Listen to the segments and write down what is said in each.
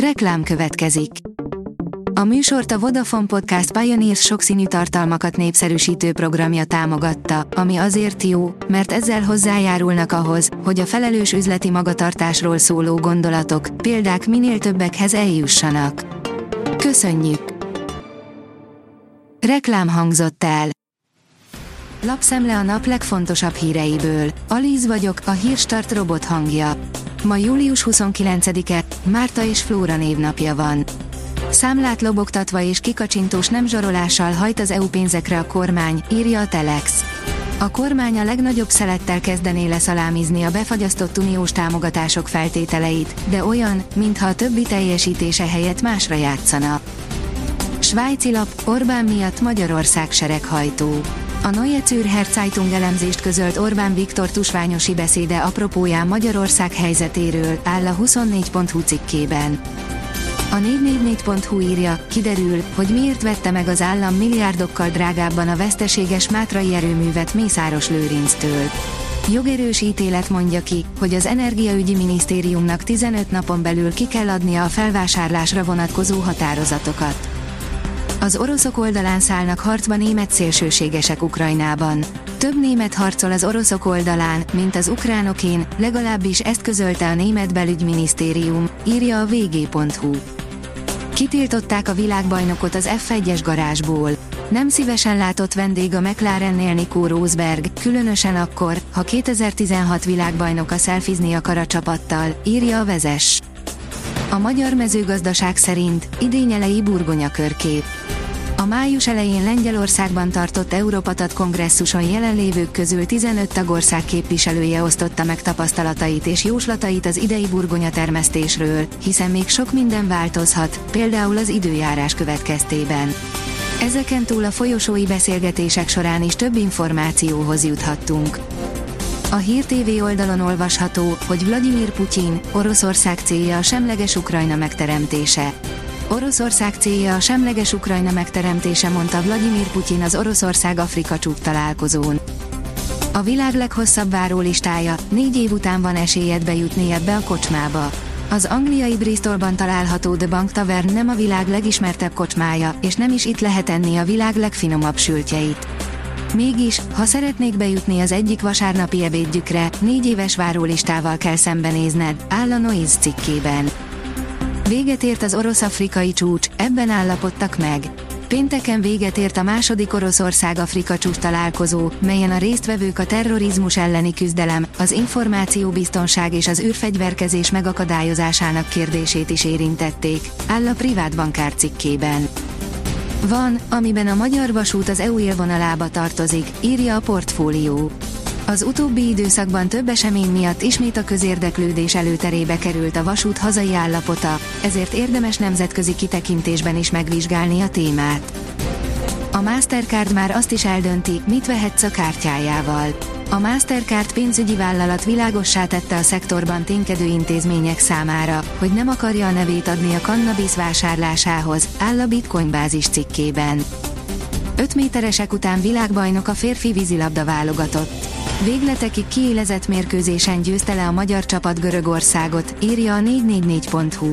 Reklám következik. A műsort a Vodafone Podcast Pioneers sokszínű tartalmakat népszerűsítő programja támogatta, ami azért jó, mert ezzel hozzájárulnak ahhoz, hogy a felelős üzleti magatartásról szóló gondolatok, példák minél többekhez eljussanak. Köszönjük! Reklám hangzott el. Lapszemle a nap legfontosabb híreiből. Alíz vagyok, a hírstart robot hangja. Ma július 29-e, Márta és Flóra névnapja van. Számlát lobogtatva és kikacsintós nem zsarolással hajt az EU pénzekre a kormány, írja a Telex. A kormány a legnagyobb szelettel kezdené leszalámizni a befagyasztott uniós támogatások feltételeit, de olyan, mintha a többi teljesítése helyett másra játszana. Svájci lap, Orbán miatt Magyarország sereghajtó. A Neue Zürcher Zeitung elemzést közölt Orbán Viktor tusványosi beszéde apropóján Magyarország helyzetéről, áll a 24.hu cikkében. A 444.hu írja, kiderül, hogy miért vette meg az állam milliárdokkal drágábban a veszteséges mátrai erőművet Mészáros Lőrinctől. Jogerős ítélet mondja ki, hogy az Energiaügyi Minisztériumnak 15 napon belül ki kell adnia a felvásárlásra vonatkozó határozatokat. Az oroszok oldalán szállnak harcba német szélsőségesek Ukrajnában. Több német harcol az oroszok oldalán, mint az ukránokén, legalábbis ezt közölte a német belügyminisztérium, írja a vg.hu. Kitiltották a világbajnokot az F1-es garázsból. Nem szívesen látott vendég a McLarennél Nico Rosberg, különösen akkor, ha 2016 világbajnoka szelfizni akar a csapattal, írja a vezes. A magyar mezőgazdaság szerint idény elejé burgonya körkép. A május elején Lengyelországban tartott Európatat kongresszuson jelenlévők közül 15 tagország képviselője osztotta meg tapasztalatait és jóslatait az idei burgonya termesztésről, hiszen még sok minden változhat, például az időjárás következtében. Ezeken túl a folyosói beszélgetések során is több információhoz juthattunk. A Hír TV oldalon olvasható, hogy Vladimir Putyin, Oroszország célja a semleges Ukrajna megteremtése. Oroszország célja a semleges Ukrajna megteremtése, mondta Vladimir Putyin az Oroszország-Afrika csúcs találkozón. A világ leghosszabb várólistája, négy év után van esélyed bejutni ebbe a kocsmába. Az angliai Bristolban található The Bank Tavern nem a világ legismertebb kocsmája, és nem is itt lehet enni a világ legfinomabb sültjeit. Mégis, ha szeretnék bejutni az egyik vasárnapi ebédjükre, négy éves várólistával kell szembenézned, áll a Noise cikkében. Véget ért az orosz-afrikai csúcs, ebben állapodtak meg. Pénteken véget ért a második Oroszország-Afrika csúcs találkozó, melyen a résztvevők a terrorizmus elleni küzdelem, az információbiztonság és az űrfegyverkezés megakadályozásának kérdését is érintették, áll a privát bankár cikkében. Van, amiben a magyar vasút az EU élvonalába tartozik, írja a portfólió. Az utóbbi időszakban több esemény miatt ismét a közérdeklődés előterébe került a vasút hazai állapota, ezért érdemes nemzetközi kitekintésben is megvizsgálni a témát. A Mastercard már azt is eldönti, mit vehetsz a kártyájával. A Mastercard pénzügyi vállalat világossá tette a szektorban ténykedő intézmények számára, hogy nem akarja a nevét adni a cannabis vásárlásához, áll a Bitcoin bázis cikkében. 5 méteresek után világbajnok a férfi vízilabda válogatott. Végletekig kiélezett mérkőzésen győzte le a magyar csapat Görögországot, írja a 444.hu.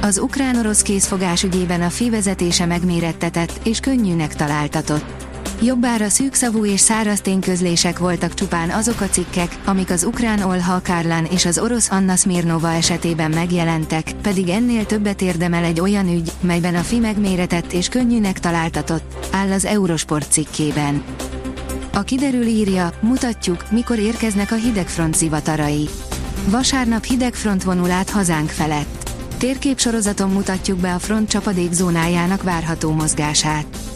Az ukrán-orosz készfogás ügyében a FI vezetése megmérettetett és könnyűnek találtatott. Jobbára szűkszavú és száraz tényközlések voltak csupán azok a cikkek, amik az ukrán Olha Kárlán és az orosz Anna Smirnova esetében megjelentek, pedig ennél többet érdemel egy olyan ügy, melyben a FI megméretett és könnyűnek találtatott, áll az Eurosport cikkében. A kiderül írja, mutatjuk, mikor érkeznek a hidegfront zivatarai. Vasárnap hidegfront vonul át hazánk felett. Térképsorozaton mutatjuk be a front csapadékzónájának várható mozgását.